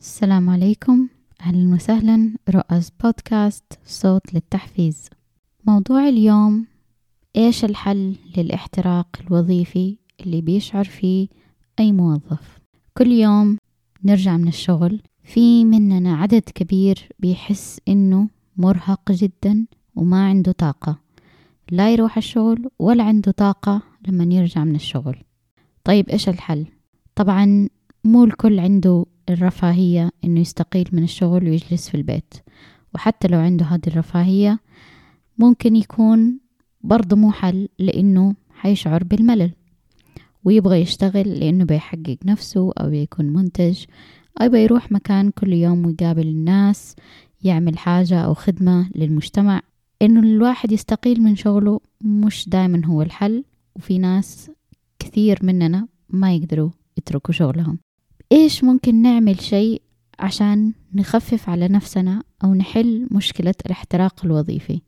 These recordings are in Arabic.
السلام عليكم. أهلا وسهلا. رؤس بودكاست صوت للتحفيز. موضوع اليوم إيش الحل للاحتراق الوظيفي اللي بيشعر فيه أي موظف؟ كل يوم نرجع من الشغل في مننا عدد كبير بيحس إنه مرهق جدا وما عنده طاقة. لا يروح الشغل ولا عنده طاقة لما يرجع من الشغل. طيب إيش الحل؟ طبعا مو الكل عنده الرفاهية إنه يستقيل من الشغل ويجلس في البيت. وحتى لو عنده هذه الرفاهية ممكن يكون برضه مو حل لأنه حيشعر بالملل. ويبغى يشتغل لأنه بيحقق نفسه أو يكون منتج. أو يروح مكان كل يوم ويقابل الناس يعمل حاجة أو خدمة للمجتمع. إنه الواحد يستقيل من شغله مش دايما هو الحل. وفي ناس كثير مننا ما يقدروا يتركوا شغلهم. إيش ممكن نعمل شيء عشان نخفف على نفسنا أو نحل مشكلة الاحتراق الوظيفي؟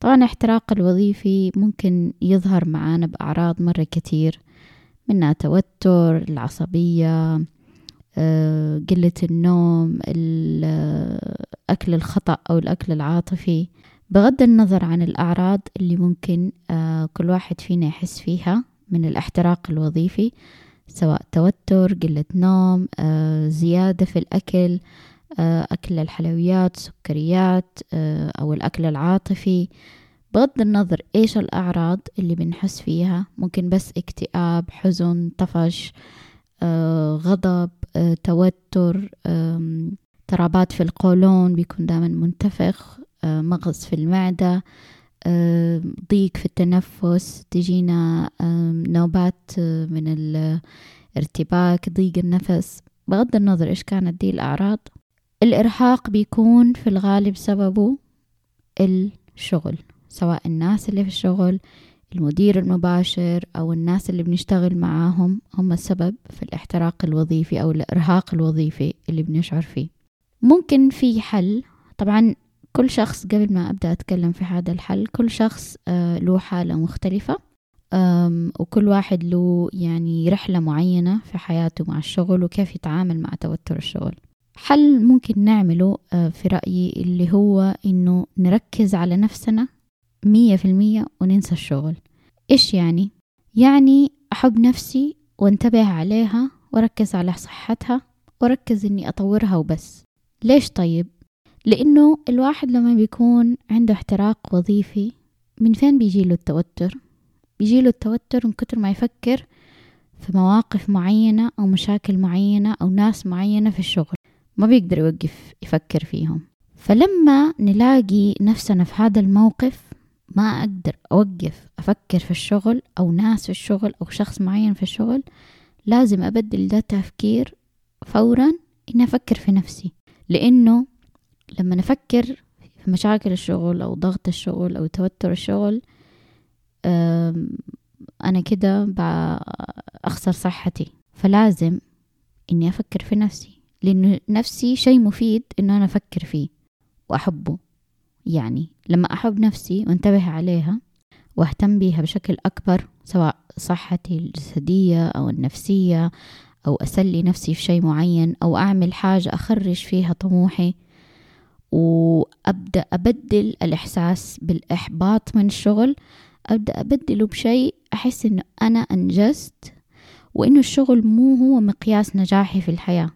طبعا الاحتراق الوظيفي ممكن يظهر معانا بأعراض مرة كتير منها توتر العصبية آه، قلة النوم الأكل الخطأ أو الأكل العاطفي. بغض النظر عن الأعراض اللي ممكن آه، كل واحد فينا يحس فيها من الاحتراق الوظيفي سواء توتر قلة نوم آه، زيادة في الأكل آه، أكل الحلويات سكريات آه، أو الأكل العاطفي. بغض النظر إيش الأعراض اللي بنحس فيها ممكن بس اكتئاب حزن طفش غضب توتر اضطرابات في القولون بيكون دائما منتفخ مغص في المعدة ضيق في التنفس تجينا نوبات من الارتباك ضيق النفس. بغض النظر إيش كانت دي الأعراض الإرهاق بيكون في الغالب سببه الشغل سواء الناس اللي في الشغل المدير المباشر أو الناس اللي بنشتغل معاهم. هم السبب في الاحتراق الوظيفي أو الإرهاق الوظيفي اللي بنشعر فيه. ممكن في حل. طبعا كل شخص قبل ما أبدأ أتكلم في هذا الحل كل شخص آه، له حالة مختلفة وكل واحد له يعني رحلة معينة في حياته مع الشغل وكيف يتعامل مع توتر الشغل حل ممكن نعمله آه، في رأيي اللي هو إنه نركز على نفسنا مية في المية وننسى الشغل إيش يعني؟ يعني أحب نفسي وانتبه عليها وركز على صحتها وركز إني أطورها وبس ليش طيب؟ لأنه الواحد لما بيكون عنده احتراق وظيفي من فين بيجيله التوتر؟ بيجيله التوتر من كتر ما يفكر في مواقف معينة أو مشاكل معينة أو ناس معينة في الشغل. ما بيقدر يوقف يفكر فيهم. فلما نلاقي نفسنا في هذا الموقف ما أقدر أوقف أفكر في الشغل أو ناس في الشغل أو شخص معين في الشغل لازم أبدل ده تفكير فورا إني أفكر في نفسي. لأنه لما نفكر في مشاكل الشغل أو ضغط الشغل أو توتر الشغل أنا كده بأخسر صحتي. فلازم إني أفكر في نفسي لأنه نفسي شيء مفيد إنه أنا أفكر فيه وأحبه. يعني لما أحب نفسي وأنتبه عليها وأهتم بيها بشكل أكبر سواء صحتي الجسدية أو النفسية أو أسلي نفسي في شيء معين أو أعمل حاجة أخرج فيها طموحي وأبدأ أبدل الإحساس بالإحباط من الشغل. أبدأ أبدله بشيء أحس إنه أنا أنجزت وإنه الشغل مو هو مقياس نجاحي في الحياة.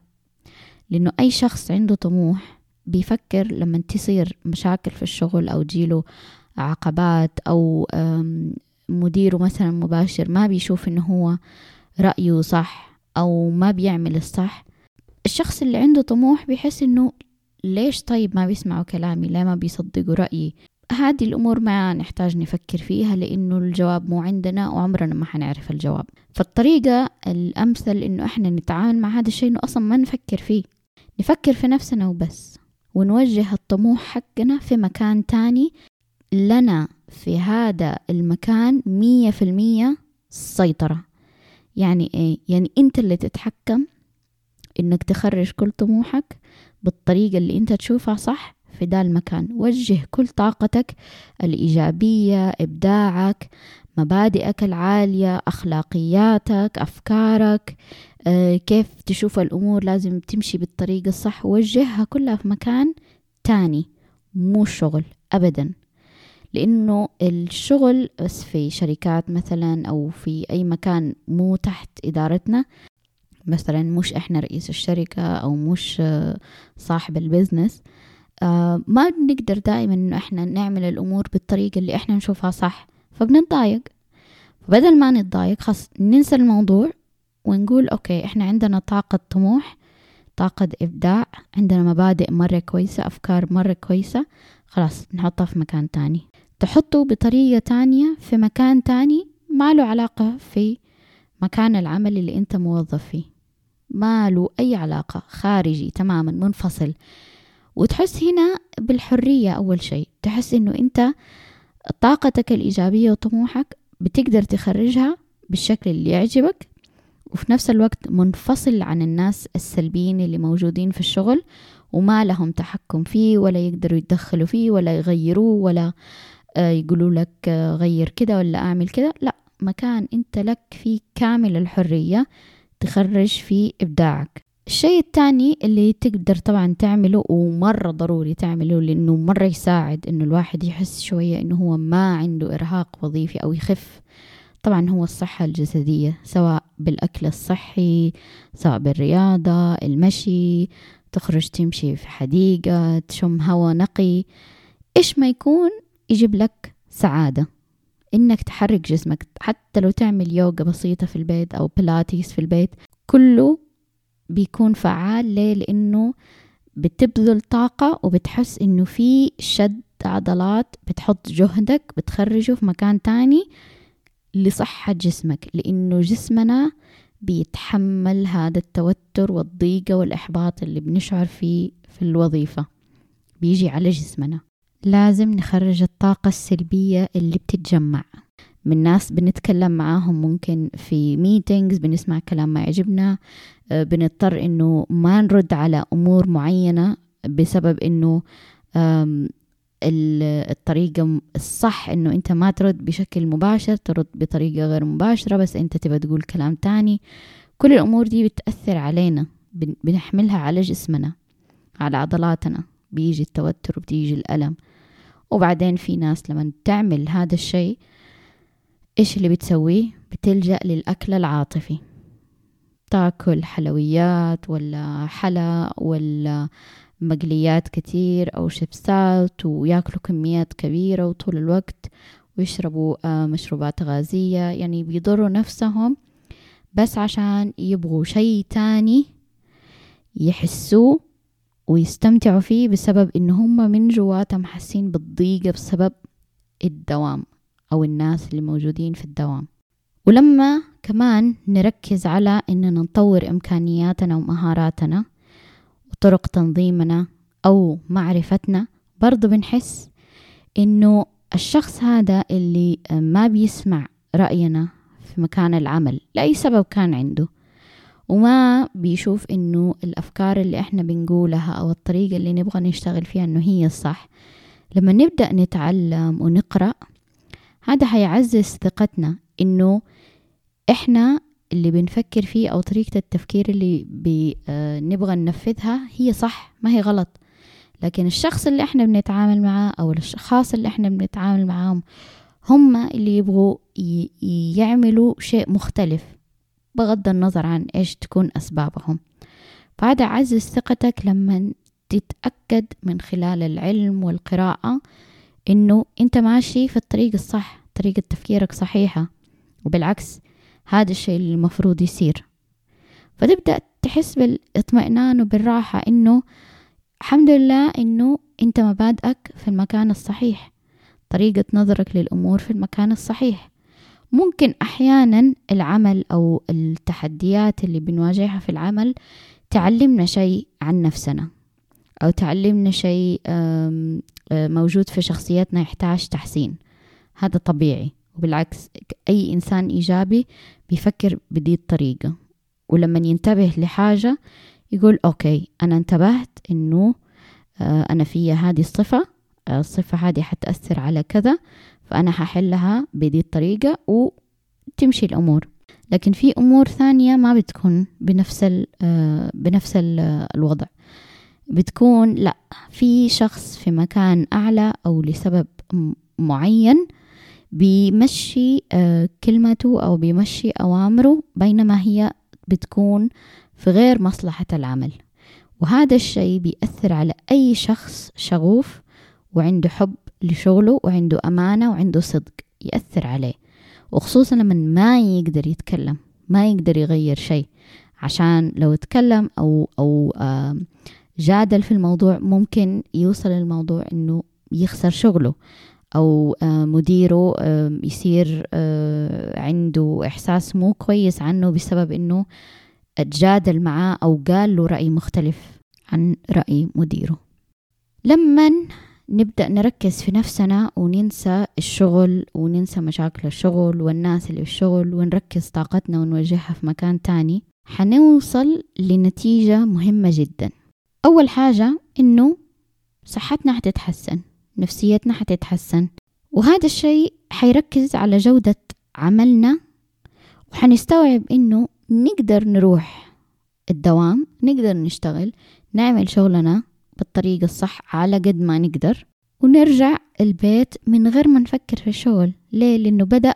لأنه أي شخص عنده طموح بيفكر لما تصير مشاكل في الشغل أو تجيله عقبات أو مديره مثلا مباشر ما بيشوف إنه هو رأيه صح أو ما بيعمل الصح. الشخص اللي عنده طموح بيحس إنه ليش طيب ما بيسمعوا كلامي؟ ليه ما بيصدقوا رأيي؟ هذه الأمور ما نحتاج نفكر فيها لأنه الجواب مو عندنا وعمرنا ما حنعرف الجواب. فالطريقة الأمثل إنه إحنا نتعامل مع هذا الشيء إنه أصلا ما نفكر فيه. نفكر في نفسنا وبس. ونوجه الطموح حقنا في مكان تاني لنا في هذا المكان مية في المية سيطرة. يعني إيه؟ يعني أنت اللي تتحكم إنك تخرج كل طموحك بالطريقة اللي أنت تشوفها صح في ذا المكان. وجه كل طاقتك الإيجابية إبداعك مبادئك العالية أخلاقياتك أفكارك آه، كيف تشوف الأمور لازم تمشي بالطريقة الصح. وجهها كلها في مكان تاني مو شغل أبدا. لأنه الشغل بس في شركات مثلا أو في أي مكان مو تحت إدارتنا مثلا مش إحنا رئيس الشركة أو مش آه، صاحب البزنس آه، ما بنقدر دائما إنه إحنا نعمل الأمور بالطريقة اللي إحنا نشوفها صح فبنتضايق. بدل ما نتضايق خلاص ننسى الموضوع ونقول أوكي إحنا عندنا طاقة طموح طاقة إبداع عندنا مبادئ مرة كويسة أفكار مرة كويسة خلاص نحطها في مكان تاني. تحطه بطريقة تانية في مكان تاني ما له علاقة في مكان العمل اللي أنت موظف فيه. ما له أي علاقة خارجي تماما منفصل. وتحس هنا بالحرية أول شيء. تحس إنه أنت طاقتك الإيجابية وطموحك بتقدر تخرجها بالشكل اللي يعجبك وفي نفس الوقت منفصل عن الناس السلبيين اللي موجودين في الشغل وما لهم تحكم فيه ولا يقدروا يتدخلوا فيه ولا يغيروه ولا آه، يقولوا لك آه، غير كده ولا أعمل كده. لا مكان أنت لك فيه كامل الحرية. تخرج فيه إبداعك. الشيء الثاني اللي تقدر طبعا تعمله ومرة ضروري تعمله لأنه مرة يساعد إنه الواحد يحس شوية إنه هو ما عنده إرهاق وظيفي أو يخف. طبعا هو الصحة الجسدية سواء بالأكل الصحي سواء بالرياضة المشي تخرج تمشي في حديقة تشم هواء نقي. إيش ما يكون يجيب لك سعادة. إنك تحرك جسمك. حتى لو تعمل يوغا بسيطة في البيت أو بلاتيس في البيت كله بيكون فعال. ليه؟ لأنه بتبذل طاقة وبتحس إنه في شد عضلات بتحط جهدك بتخرجه في مكان تاني لصحة جسمك. لأنه جسمنا بيتحمل هذا التوتر والضيقة والإحباط اللي بنشعر فيه في الوظيفة. بيجي على جسمنا. لازم نخرج الطاقة السلبية اللي بتتجمع. من ناس بنتكلم معاهم ممكن في ميتينجز بنسمع كلام ما يعجبنا. آه، بنضطر إنه ما نرد على أمور معينة بسبب إنه الطريقة الصح إنه أنت ما ترد بشكل مباشر ترد بطريقة غير مباشرة بس أنت تبى تقول كلام تاني. كل الأمور دي بتأثر علينا. بنحملها على جسمنا على عضلاتنا. بيجي التوتر وبتيجي الألم. وبعدين في ناس لما تعمل هذا الشيء إيش اللي بتسويه؟ بتلجأ للأكل العاطفي. تاكل حلويات ولا حلا ولا مقليات كتير أو شيبسات وياكلوا كميات كبيرة وطول الوقت ويشربوا آه، مشروبات غازية. يعني بيضروا نفسهم بس عشان يبغوا شيء تاني يحسوه ويستمتعوا فيه بسبب إن هم من جواتهم حاسين بالضيقة بسبب الدوام أو الناس اللي موجودين في الدوام. ولما كمان نركز على إننا نطور إمكانياتنا ومهاراتنا وطرق تنظيمنا أو معرفتنا برضو بنحس إنه الشخص هذا اللي ما بيسمع رأينا في مكان العمل لأي سبب كان عنده. وما بيشوف إنه الأفكار اللي إحنا بنقولها أو الطريقة اللي نبغى نشتغل فيها إنه هي الصح. لما نبدأ نتعلم ونقرأ هذا حيعزز ثقتنا إنه إحنا اللي بنفكر فيه أو طريقة التفكير اللي بنبغى آه، ننفذها هي صح ما هي غلط. لكن الشخص اللي إحنا بنتعامل معاه أو الأشخاص اللي إحنا بنتعامل معاهم هم اللي يبغوا يعملوا شيء مختلف. بغض النظر عن إيش تكون أسبابهم. فهذا عزز ثقتك لما تتأكد من خلال العلم والقراءة إنه أنت ماشي في الطريق الصح طريقة تفكيرك صحيحة وبالعكس هذا الشيء اللي المفروض يصير. فتبدأ تحس بالإطمئنان وبالراحة إنه الحمد لله إنه أنت مبادئك في المكان الصحيح طريقة نظرك للأمور في المكان الصحيح. ممكن أحيانا العمل أو التحديات اللي بنواجهها في العمل تعلمنا شيء عن نفسنا أو تعلمنا شيء موجود في شخصيتنا يحتاج تحسين. هذا طبيعي. وبالعكس أي إنسان إيجابي بيفكر بدي الطريقة. ولما ينتبه لحاجة يقول أوكي أنا انتبهت إنه آه، أنا فيا هذه الصفة الصفة هذه حتأثر على كذا فأنا ححلها بدي الطريقة وتمشي الأمور. لكن في أمور ثانية ما بتكون بنفس ال آه، بنفس ال الوضع. بتكون لأ في شخص في مكان أعلى أو لسبب معين بيمشي آه، كلمته أو بيمشي أوامره بينما هي بتكون في غير مصلحة العمل. وهذا الشيء بيأثر على أي شخص شغوف وعنده حب لشغله وعنده أمانة وعنده صدق يأثر عليه وخصوصا لما ما يقدر يتكلم ما يقدر يغير شيء. عشان لو تكلم أو أو جادل في الموضوع ممكن يوصل الموضوع إنه يخسر شغله أو مديره يصير عنده إحساس مو كويس عنه بسبب إنه تجادل معاه أو قال له رأي مختلف عن رأي مديره. لما نبدأ نركز في نفسنا وننسى الشغل وننسى مشاكل الشغل والناس اللي في الشغل ونركز طاقتنا ونوجهها في مكان تاني. حنوصل لنتيجة مهمة جدا. أول حاجة إنه صحتنا حتتحسن نفسيتنا حتتحسن وهذا الشيء حيركز على جودة عملنا وحنستوعب إنه نقدر نروح الدوام نقدر نشتغل نعمل شغلنا بالطريقة الصح على قد ما نقدر ونرجع البيت من غير ما نفكر في الشغل ليه؟ لأنه بدأ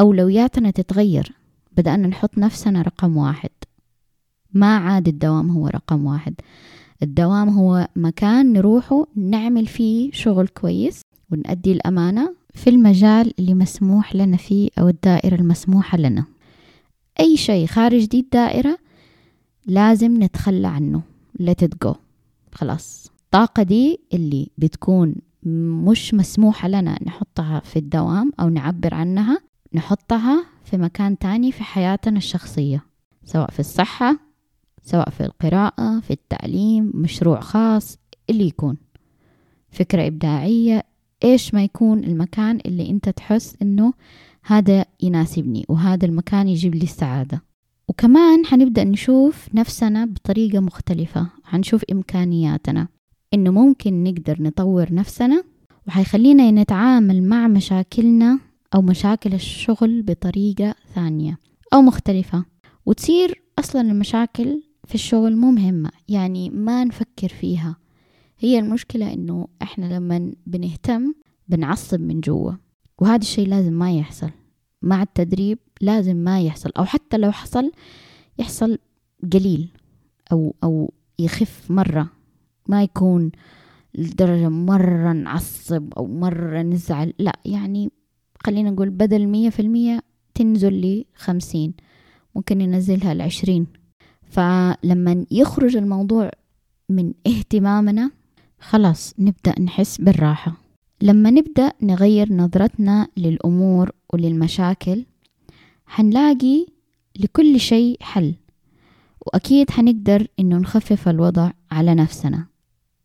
أولوياتنا تتغير. بدأنا نحط نفسنا رقم واحد. ما عاد الدوام هو رقم واحد. الدوام هو مكان نروحه نعمل فيه شغل كويس ونأدي الأمانة في المجال اللي مسموح لنا فيه أو الدائرة المسموحة لنا. أي شيء خارج دي الدائرة لازم نتخلى عنه. Let it go. خلاص. الطاقة دي اللي بتكون مش مسموحة لنا نحطها في الدوام أو نعبر عنها نحطها في مكان تاني في حياتنا الشخصية سواء في الصحة سواء في القراءة في التعليم مشروع خاص اللي يكون. فكرة إبداعية إيش ما يكون المكان اللي أنت تحس إنه هذا يناسبني وهذا المكان يجيب لي السعادة. وكمان حنبدأ نشوف نفسنا بطريقة مختلفة. حنشوف إمكانياتنا. إنه ممكن نقدر نطور نفسنا وحيخلينا نتعامل مع مشاكلنا أو مشاكل الشغل بطريقة ثانية أو مختلفة. وتصير أصلا المشاكل في الشغل مو مهمة يعني ما نفكر فيها. هي المشكلة إنه إحنا لما بنهتم بنعصب من جوا وهذا الشيء لازم ما يحصل. مع التدريب لازم ما يحصل أو حتى لو حصل يحصل قليل أو أو يخف مرة. ما يكون لدرجة مرة نعصب أو مرة نزعل لا يعني خلينا نقول بدل مية في المية تنزل لي خمسين ممكن ننزلها لعشرين. فلما يخرج الموضوع من اهتمامنا خلاص نبدأ نحس بالراحة. لما نبدأ نغير نظرتنا للأمور وللمشاكل حنلاقي لكل شيء حل وأكيد حنقدر إنه نخفف الوضع على نفسنا.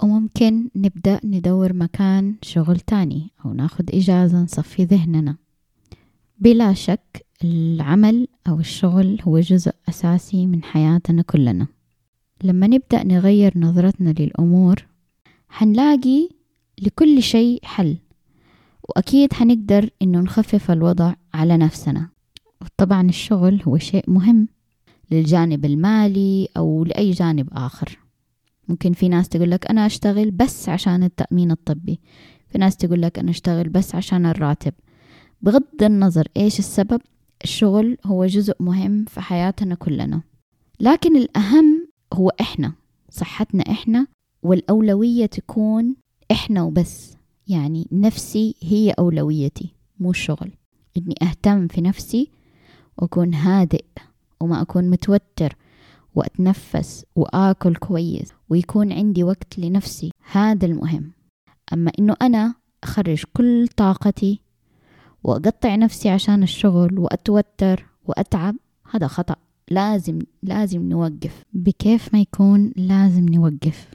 وممكن نبدأ ندور مكان شغل تاني أو ناخد إجازة نصفي ذهننا. بلا شك العمل أو الشغل هو جزء أساسي من حياتنا كلنا. لما نبدأ نغير نظرتنا للأمور حنلاقي لكل شيء حل وأكيد حنقدر إنه نخفف الوضع على نفسنا. طبعا الشغل هو شيء مهم للجانب المالي أو لأي جانب آخر. ممكن في ناس تقول لك أنا أشتغل بس عشان التأمين الطبي في ناس تقول لك أنا أشتغل بس عشان الراتب. بغض النظر إيش السبب الشغل هو جزء مهم في حياتنا كلنا. لكن الأهم هو إحنا صحتنا إحنا والأولوية تكون إحنا وبس. يعني نفسي هي أولويتي مو الشغل. إني أهتم في نفسي وأكون هادئ وما أكون متوتر وأتنفس وآكل كويس ويكون عندي وقت لنفسي. هذا المهم. أما إنه أنا أخرج كل طاقتي وأقطع نفسي عشان الشغل وأتوتر وأتعب هذا خطأ. لازم لازم نوقف. بكيف ما يكون لازم نوقف.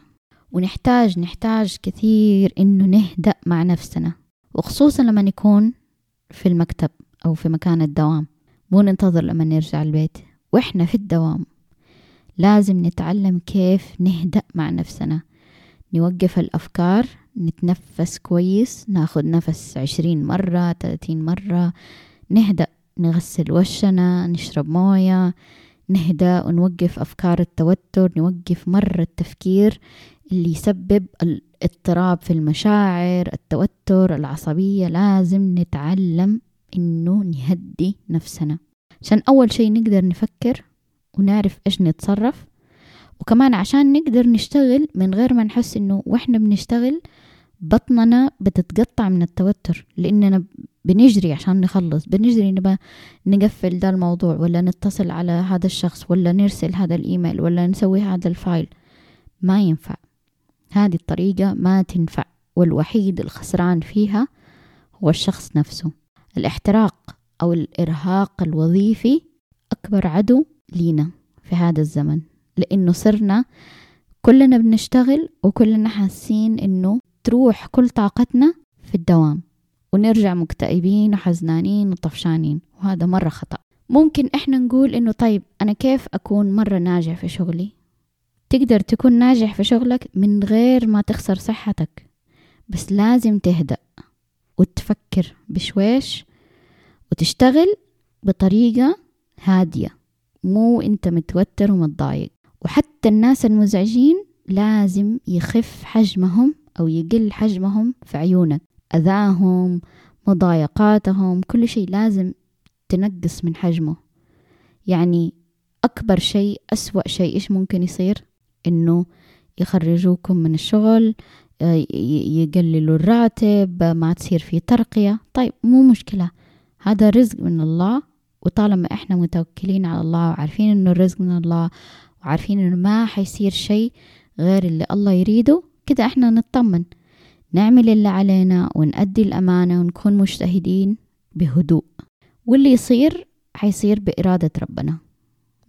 ونحتاج نحتاج كثير إنه نهدأ مع نفسنا وخصوصا لما نكون في المكتب أو في مكان الدوام. مو ننتظر لما نرجع البيت. وإحنا في الدوام. لازم نتعلم كيف نهدأ مع نفسنا. نوقف الأفكار نتنفس كويس ناخد نفس عشرين مرة ثلاثين مرة. نهدأ نغسل وشنا نشرب موية نهدأ ونوقف أفكار التوتر نوقف مرة التفكير اللي يسبب الاضطراب في المشاعر التوتر العصبية. لازم نتعلم إنه نهدي نفسنا. عشان أول شيء نقدر نفكر ونعرف إيش نتصرف وكمان عشان نقدر نشتغل من غير ما نحس إنه وإحنا بنشتغل بطننا بتتقطع من التوتر لأننا بنجري عشان نخلص بنجري نبى نقفل ده الموضوع ولا نتصل على هذا الشخص ولا نرسل هذا الإيميل ولا نسوي هذا الفايل. ما ينفع. هذه الطريقة ما تنفع والوحيد الخسران فيها هو الشخص نفسه. الاحتراق أو الإرهاق الوظيفي أكبر عدو لينا في هذا الزمن لأنه صرنا كلنا بنشتغل وكلنا حاسين إنه تروح كل طاقتنا في الدوام ونرجع مكتئبين وحزنانين وطفشانين وهذا مرة خطأ. ممكن إحنا نقول إنه طيب أنا كيف أكون مرة ناجح في شغلي؟ تقدر تكون ناجح في شغلك من غير ما تخسر صحتك بس لازم تهدأ. وتفكر بشويش وتشتغل بطريقة هادية مو إنت متوتر ومتضايق. وحتى الناس المزعجين لازم يخف حجمهم أو يقل حجمهم في عيونك. أذاهم مضايقاتهم كل شيء لازم تنقص من حجمه. يعني أكبر شيء أسوأ شيء إيش ممكن يصير؟ إنه يخرجوكم من الشغل يقللوا الراتب ما تصير في ترقية. طيب مو مشكلة. هذا رزق من الله وطالما إحنا متوكلين على الله وعارفين إنه الرزق من الله وعارفين إنه ما حيصير شيء غير اللي الله يريده كده إحنا نطمن. نعمل اللي علينا ونأدي الأمانة ونكون مجتهدين بهدوء. واللي يصير حيصير بإرادة ربنا.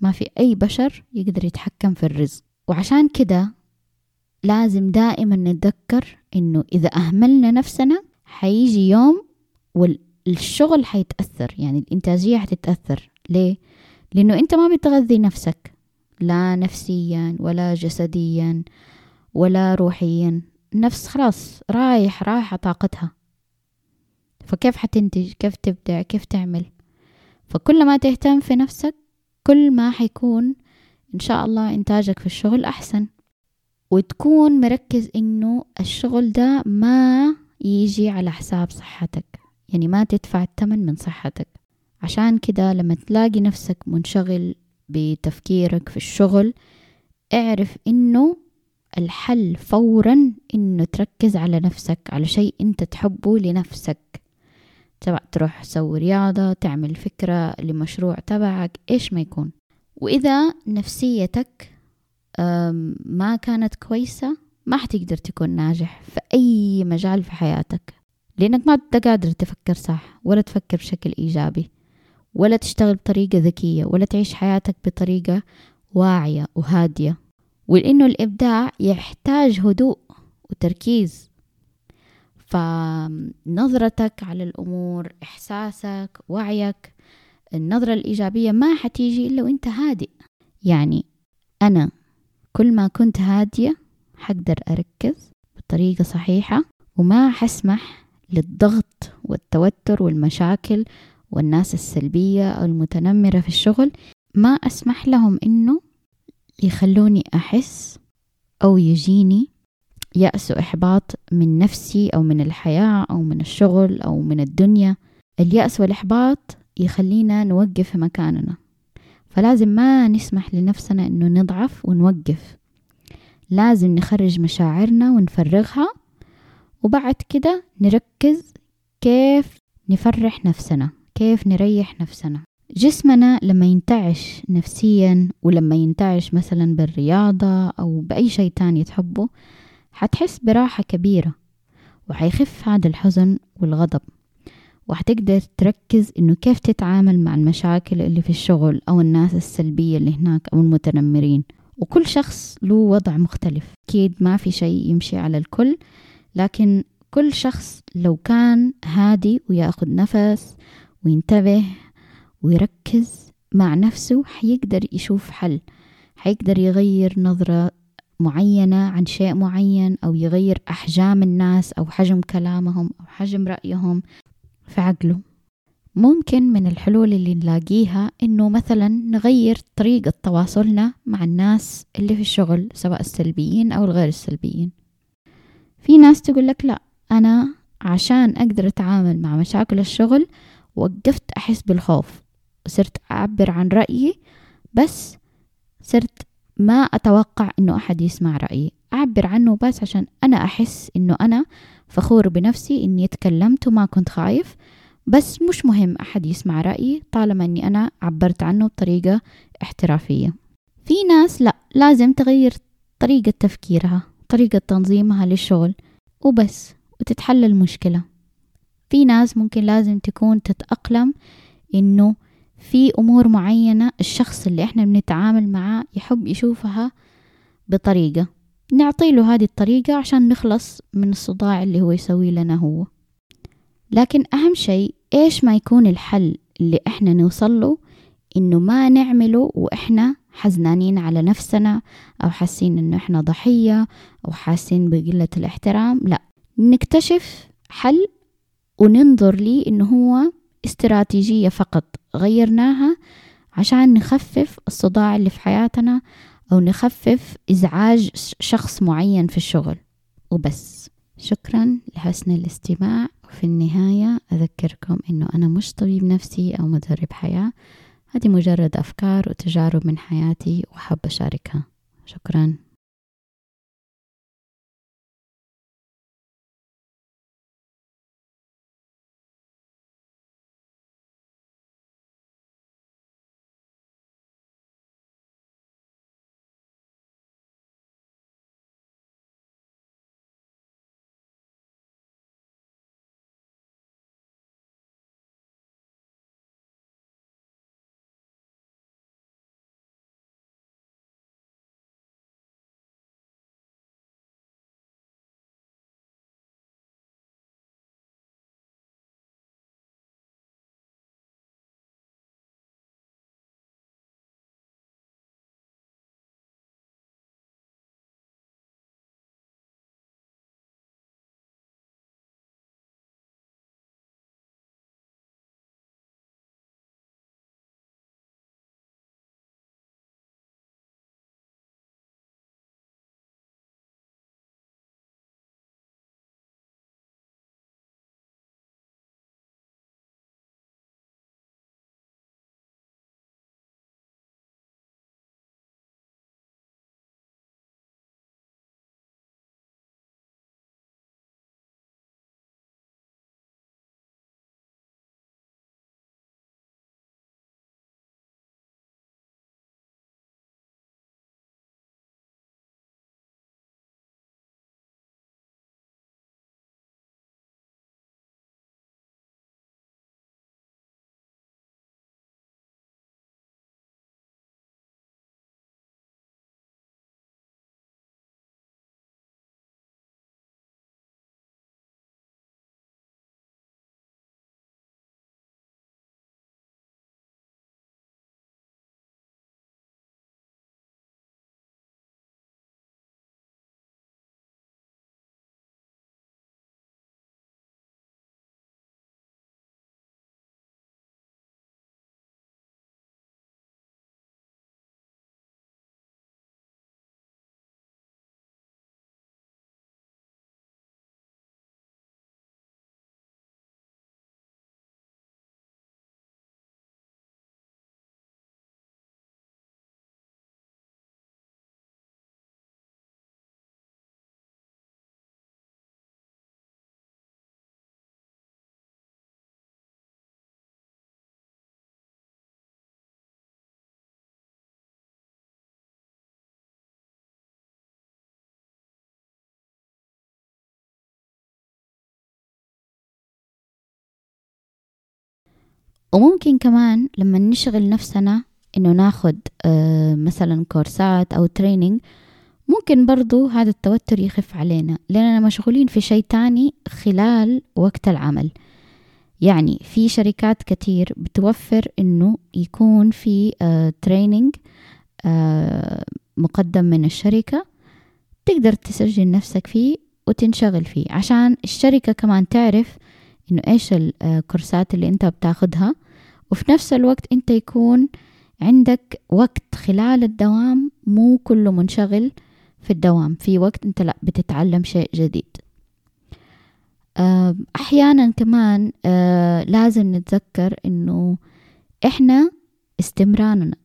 ما في أي بشر يقدر يتحكم في الرزق. وعشان كده لازم دائما نتذكر إنه إذا أهملنا نفسنا حيجي يوم والشغل حيتأثر يعني الإنتاجية حتتأثر. ليه؟ لأنه أنت ما بتغذي نفسك لا نفسيا ولا جسديا ولا روحيا. نفس خلاص رايح رايحة طاقتها. فكيف حتنتج؟ كيف تبدع؟ كيف تعمل؟ فكل ما تهتم في نفسك كل ما حيكون إن شاء الله إنتاجك في الشغل أحسن. وتكون مركز إنه الشغل ده ما يجي على حساب صحتك. يعني ما تدفع الثمن من صحتك. عشان كده لما تلاقي نفسك منشغل بتفكيرك في الشغل اعرف إنه الحل فورا إنه تركز على نفسك على شيء أنت تحبه لنفسك. تروح تسوي رياضة تعمل فكرة لمشروع تبعك إيش ما يكون. وإذا نفسيتك ما كانت كويسة ما حتقدر تكون ناجح في أي مجال في حياتك لأنك ما قادر تفكر صح ولا تفكر بشكل إيجابي ولا تشتغل بطريقة ذكية ولا تعيش حياتك بطريقة واعية وهادية ولأنه الإبداع يحتاج هدوء وتركيز. فنظرتك على الأمور إحساسك وعيك النظرة الإيجابية ما حتيجي إلا وإنت هادئ. يعني أنا كل ما كنت هادية حقدر أركز بطريقة صحيحة وما حسمح للضغط والتوتر والمشاكل والناس السلبية أو المتنمرة في الشغل ما أسمح لهم إنه يخلوني أحس أو يجيني يأس وإحباط من نفسي أو من الحياة أو من الشغل أو من الدنيا. اليأس والإحباط يخلينا نوقف مكاننا. فلازم ما نسمح لنفسنا إنه نضعف ونوقف. لازم نخرج مشاعرنا ونفرغها وبعد كده نركز كيف نفرح نفسنا كيف نريح نفسنا. جسمنا لما ينتعش نفسيا ولما ينتعش مثلا بالرياضة أو بأي شيء تاني تحبه حتحس براحة كبيرة وحيخف هذا الحزن والغضب. وحتقدر تركز إنه كيف تتعامل مع المشاكل اللي في الشغل أو الناس السلبية اللي هناك أو المتنمرين. وكل شخص له وضع مختلف. أكيد ما في شيء يمشي على الكل لكن كل شخص لو كان هادي وياخد نفس وينتبه ويركز مع نفسه حيقدر يشوف حل. حيقدر يغير نظرة معينة عن شيء معين أو يغير أحجام الناس أو حجم كلامهم أو حجم رأيهم. في عقله. ممكن من الحلول اللي نلاقيها إنه مثلا نغير طريقة تواصلنا مع الناس اللي في الشغل سواء السلبيين أو الغير السلبيين. في ناس تقول لك لا أنا عشان أقدر أتعامل مع مشاكل الشغل وقفت أحس بالخوف. صرت أعبر عن رأيي بس صرت ما أتوقع إنه أحد يسمع رأيي. أعبر عنه بس عشان أنا أحس إنه أنا فخور بنفسي إني تكلمت وما كنت خايف بس مش مهم أحد يسمع رأيي طالما إني أنا عبرت عنه بطريقة احترافية. في ناس لا لازم تغير طريقة تفكيرها طريقة تنظيمها للشغل وبس وتتحل المشكلة. في ناس ممكن لازم تكون تتأقلم إنه في أمور معينة الشخص اللي إحنا بنتعامل معاه يحب يشوفها بطريقة. نعطي له هذه الطريقة عشان نخلص من الصداع اللي هو يسوي لنا هو. لكن أهم شيء إيش ما يكون الحل اللي إحنا نوصل له إنه ما نعمله وإحنا حزنانين على نفسنا أو حاسين إنه إحنا ضحية أو حاسين بقلة الاحترام لا. نكتشف حل وننظر ليه إنه هو استراتيجية فقط غيرناها عشان نخفف الصداع اللي في حياتنا أو نخفف إزعاج شخص معين في الشغل. وبس. شكرا لحسن الاستماع. وفي النهاية أذكركم أنه أنا مش طبيب نفسي أو مدرب حياة. هذه مجرد أفكار وتجارب من حياتي وحب أشاركها. شكرا. وممكن كمان لما نشغل نفسنا إنه ناخد آه مثلا كورسات أو training ممكن برضو هذا التوتر يخف علينا لأننا مشغولين في شيء تاني خلال وقت العمل. يعني في شركات كتير بتوفر إنه يكون في آه training آه مقدم من الشركة تقدر تسجل نفسك فيه وتنشغل فيه. عشان الشركة كمان تعرف إنه إيش الكورسات اللي أنت بتاخدها. وفي نفس الوقت أنت يكون عندك وقت خلال الدوام مو كله منشغل في الدوام. في وقت أنت لا بتتعلم شيء جديد. أحيانا كمان لازم نتذكر إنه إحنا استمرارنا.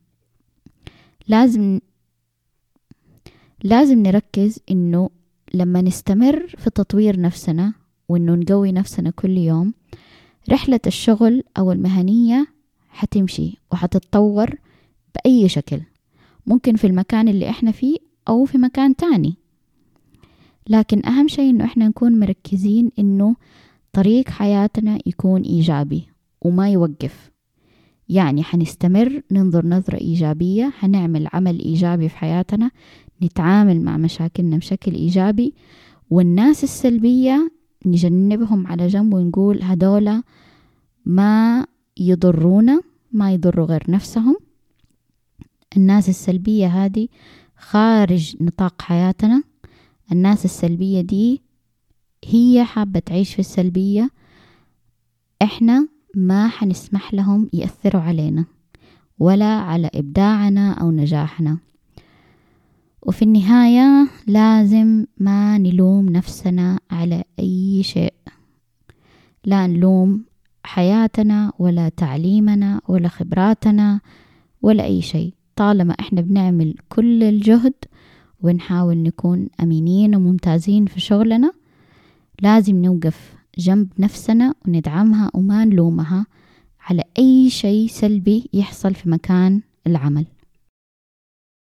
لازم لازم نركز إنه لما نستمر في تطوير نفسنا وإنه نقوي نفسنا كل يوم رحلة الشغل أو المهنية حتمشي وحتتطور بأي شكل ممكن في المكان اللي إحنا فيه أو في مكان تاني. لكن أهم شيء إنه إحنا نكون مركزين إنه طريق حياتنا يكون إيجابي وما يوقف. يعني حنستمر ننظر نظرة إيجابية حنعمل عمل إيجابي في حياتنا نتعامل مع مشاكلنا بشكل إيجابي والناس السلبية نجنبهم على جنب ونقول هدولا ما يضرونا ما يضروا غير نفسهم. الناس السلبية هذه خارج نطاق حياتنا. الناس السلبية دي هي حابة تعيش في السلبية. إحنا ما حنسمح لهم يأثروا علينا ولا على إبداعنا أو نجاحنا. وفي النهاية لازم ما نلوم نفسنا على أي شيء. لا نلوم حياتنا ولا تعليمنا ولا خبراتنا ولا أي شيء. طالما إحنا بنعمل كل الجهد ونحاول نكون أمينين وممتازين في شغلنا لازم نوقف جنب نفسنا وندعمها وما نلومها على أي شيء سلبي يحصل في مكان العمل.